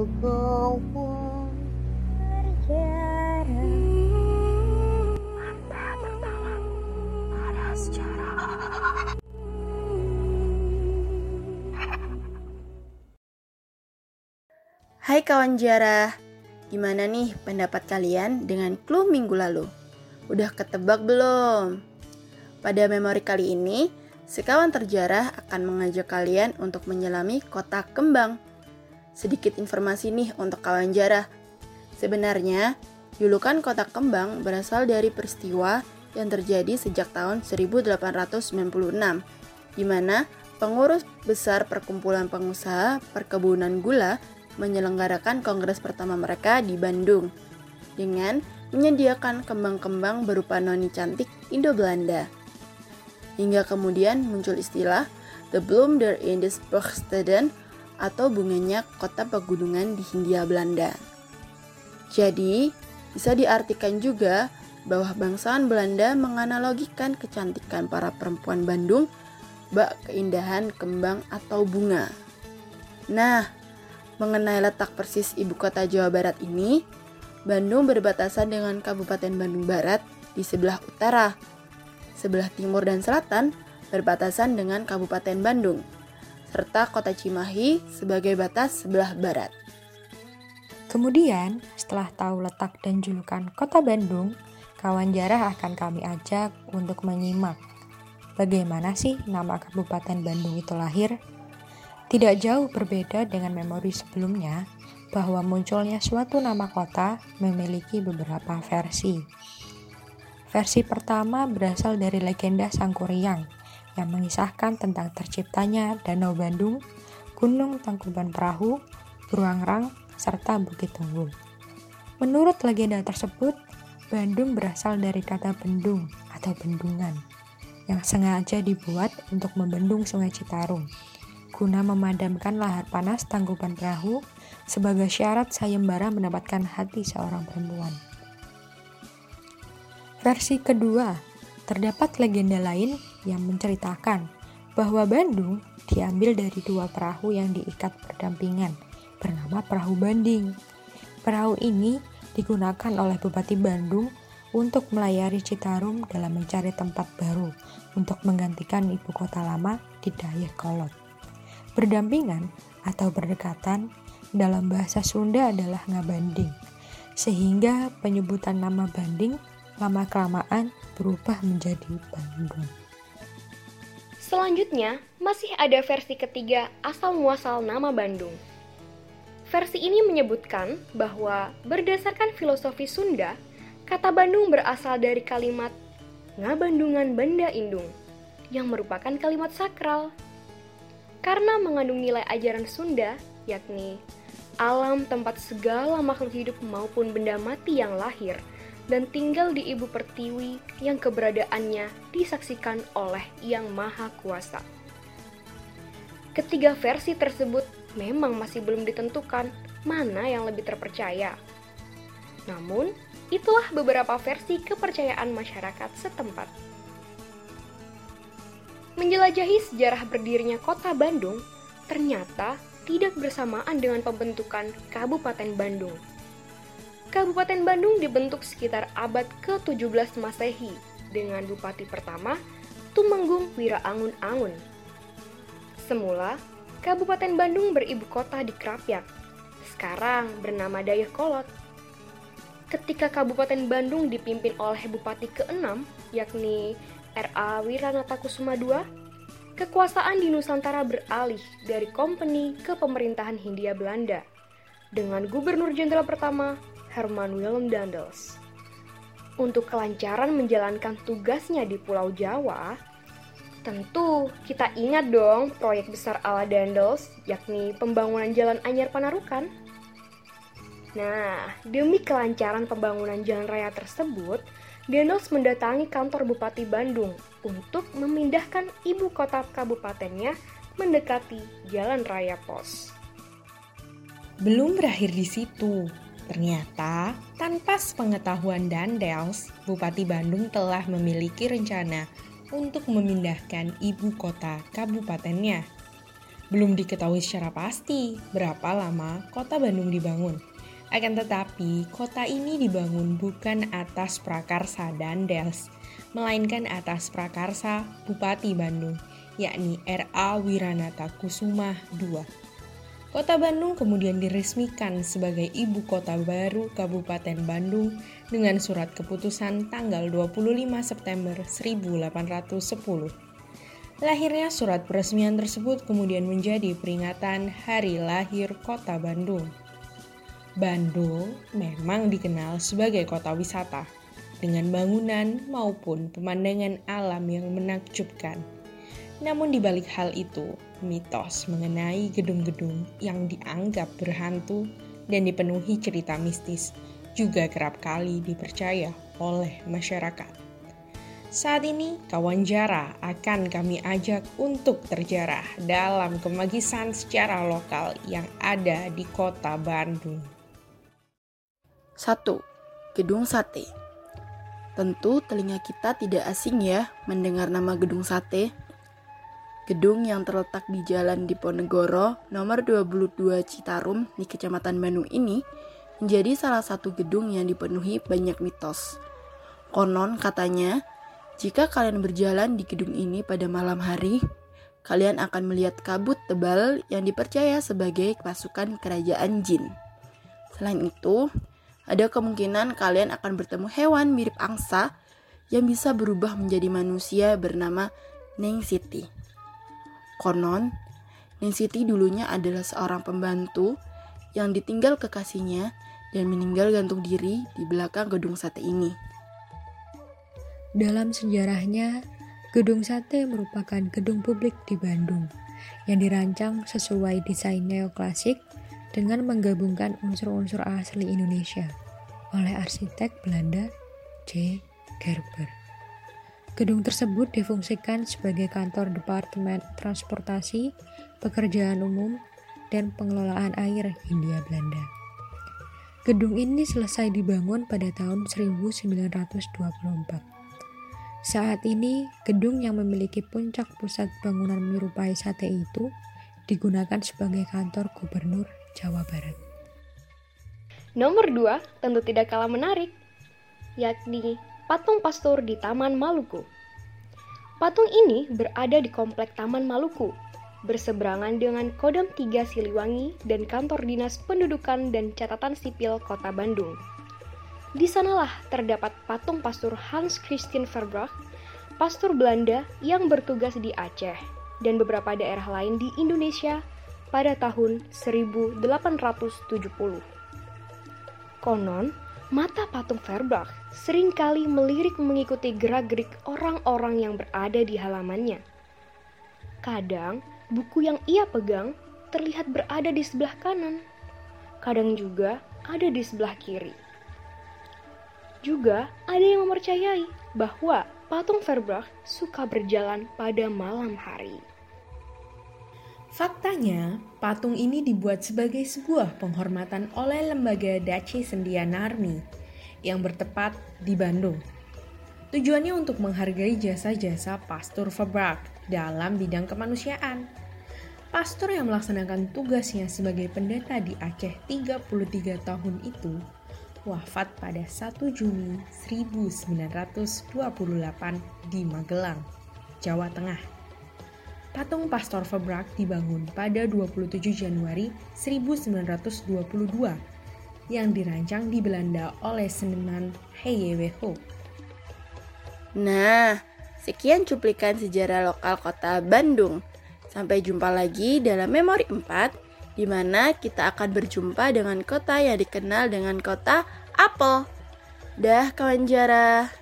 Hai kawan jarah, gimana nih pendapat kalian dengan clue minggu lalu? Udah ketebak belum? Pada memori kali ini, sekawan terjarah akan mengajak kalian untuk menyelami kota kembang. Sedikit informasi nih untuk kawan jarah. Sebenarnya, julukan kota kembang berasal dari peristiwa yang terjadi sejak tahun 1896, di mana pengurus besar perkumpulan pengusaha perkebunan gula menyelenggarakan kongres pertama mereka di Bandung dengan menyediakan kembang-kembang berupa noni cantik Indo-Belanda. Hingga kemudian muncul istilah The Bloom der Indisbergsteden atau bunganya kota pegunungan di Hindia Belanda. Jadi, bisa diartikan juga bahwa bangsawan Belanda menganalogikan kecantikan para perempuan Bandung bak keindahan kembang atau bunga. Nah, mengenai letak persis ibu kota Jawa Barat ini, Bandung berbatasan dengan Kabupaten Bandung Barat di sebelah utara. Sebelah timur dan selatan berbatasan dengan Kabupaten Bandung, serta kota Cimahi sebagai batas sebelah barat. Kemudian, setelah tahu letak dan julukan kota Bandung, kawan jarah akan kami ajak untuk menyimak bagaimana sih nama Kabupaten Bandung itu lahir. Tidak jauh berbeda dengan memori sebelumnya, bahwa munculnya suatu nama kota memiliki beberapa versi. Versi pertama berasal dari legenda Sangkuriang yang mengisahkan tentang terciptanya Danau Bandung, Gunung Tangkuban Perahu, Beruang serta Bukit Tunggul. Menurut legenda tersebut, Bandung berasal dari kata bendung atau bendungan yang sengaja dibuat untuk membendung Sungai Citarum guna memadamkan lahar panas tangkuban perahu sebagai syarat sayembara mendapatkan hati seorang perempuan. Versi kedua, terdapat legenda lain yang menceritakan bahwa Bandung diambil dari dua perahu yang diikat berdampingan bernama perahu banding. Perahu ini digunakan oleh Bupati Bandung untuk melayari Citarum dalam mencari tempat baru untuk menggantikan ibu kota lama di Dayakolot. Berdampingan atau berdekatan dalam bahasa Sunda adalah ngabanding, sehingga penyebutan nama Banding lama-kelamaan berubah menjadi Bandung. Selanjutnya, masih ada versi ketiga asal-muasal nama Bandung. Versi ini menyebutkan bahwa berdasarkan filosofi Sunda, kata Bandung berasal dari kalimat ngabandungan benda indung, yang merupakan kalimat sakral karena mengandung nilai ajaran Sunda, yakni alam tempat segala makhluk hidup maupun benda mati yang lahir dan tinggal di ibu pertiwi yang keberadaannya disaksikan oleh Yang Maha Kuasa. Ketiga versi tersebut memang masih belum ditentukan mana yang lebih terpercaya. Namun, itulah beberapa versi kepercayaan masyarakat setempat. Menjelajahi sejarah berdirinya kota Bandung ternyata tidak bersamaan dengan pembentukan Kabupaten Bandung. Kabupaten Bandung dibentuk sekitar abad ke-17 Masehi dengan bupati pertama Tumenggung Wira Angun Angun. Semula, Kabupaten Bandung beribu kota di Krapyak, sekarang bernama Dayakolot. Ketika Kabupaten Bandung dipimpin oleh bupati ke-6, yakni R.A. Wiranata Kusuma II, kekuasaan di Nusantara beralih dari kompeni ke pemerintahan Hindia Belanda dengan Gubernur Jenderal pertama Herman Willem Dandels. Untuk kelancaran menjalankan tugasnya di Pulau Jawa, tentu kita ingat dong proyek besar ala Dandels, yakni pembangunan Jalan Anyar Panarukan. Nah, demi kelancaran pembangunan jalan raya tersebut, Denos mendatangi kantor Bupati Bandung untuk memindahkan ibu kota kabupatennya mendekati Jalan Raya Pos. Belum berakhir di situ. Ternyata, tanpa sepengetahuan Dandels, Bupati Bandung telah memiliki rencana untuk memindahkan ibu kota kabupatennya. Belum diketahui secara pasti berapa lama kota Bandung dibangun. Akan tetapi, kota ini dibangun bukan atas prakarsa Dandels, melainkan atas prakarsa Bupati Bandung, yakni R.A. Wiranata Kusuma II. Kota Bandung kemudian diresmikan sebagai ibu kota baru Kabupaten Bandung dengan surat keputusan tanggal 25 September 1810. Lahirnya surat peresmian tersebut kemudian menjadi peringatan hari lahir kota Bandung. Bandung memang dikenal sebagai kota wisata, dengan bangunan maupun pemandangan alam yang menakjubkan. Namun di balik hal itu, mitos mengenai gedung-gedung yang dianggap berhantu dan dipenuhi cerita mistis juga kerap kali dipercaya oleh masyarakat. Saat ini, kawan Jara akan kami ajak untuk terjarah dalam kemagisan secara lokal yang ada di kota Bandung. 1. Gedung Sate Tentu telinga kita tidak asing ya mendengar nama Gedung Sate. Gedung yang terletak di Jalan Diponegoro nomor 22 Citarum di Kecamatan Bandung ini menjadi salah satu gedung yang dipenuhi banyak mitos. Konon katanya, jika kalian berjalan di gedung ini pada malam hari, kalian akan melihat kabut tebal yang dipercaya sebagai pasukan kerajaan jin. Selain itu, ada kemungkinan kalian akan bertemu hewan mirip angsa yang bisa berubah menjadi manusia bernama Neng Siti. Konon, Neng Siti dulunya adalah seorang pembantu yang ditinggal kekasihnya dan meninggal gantung diri di belakang gedung sate ini. Dalam sejarahnya, Gedung Sate merupakan gedung publik di Bandung yang dirancang sesuai desain neoklasik dengan menggabungkan unsur-unsur asli Indonesia oleh arsitek Belanda J. Gerber. Gedung tersebut difungsikan sebagai kantor Departemen Transportasi, Pekerjaan Umum, dan Pengelolaan Air Hindia Belanda. Gedung ini selesai dibangun pada tahun 1924. Saat ini, gedung yang memiliki puncak pusat bangunan menyerupai sate itu digunakan sebagai kantor gubernur Jawa Barat. Nomor dua tentu tidak kalah menarik, yakni patung pastor di Taman Maluku. Patung ini berada di Komplek Taman Maluku, berseberangan dengan Kodam 3 Siliwangi dan Kantor Dinas Pendudukan dan Catatan Sipil Kota Bandung. Di sanalah terdapat patung pastor Hans Christian Verbracht, pastor Belanda yang bertugas di Aceh dan beberapa daerah lain di Indonesia pada tahun 1870. Konon, mata patung Verbracht sering kali melirik mengikuti gerak-gerik orang-orang yang berada di halamannya. Kadang, buku yang ia pegang terlihat berada di sebelah kanan, kadang juga ada di sebelah kiri. Juga ada yang mempercayai bahwa patung Verbracht suka berjalan pada malam hari. Faktanya, patung ini dibuat sebagai sebuah penghormatan oleh lembaga Daci Sendia Narmi yang bertepat di Bandung. Tujuannya untuk menghargai jasa-jasa Pastor Verbracht dalam bidang kemanusiaan. Pastor yang melaksanakan tugasnya sebagai pendeta di Aceh 33 tahun itu wafat pada 1 Juni 1928 di Magelang, Jawa Tengah. Patung Pastor Verbrak dibangun pada 27 Januari 1922 yang dirancang di Belanda oleh seniman Heyeweho. Nah, sekian cuplikan sejarah lokal kota Bandung. Sampai jumpa lagi dalam Memori 4 di mana kita akan berjumpa dengan kota yang dikenal dengan kota Apel. Dah kawan jarah.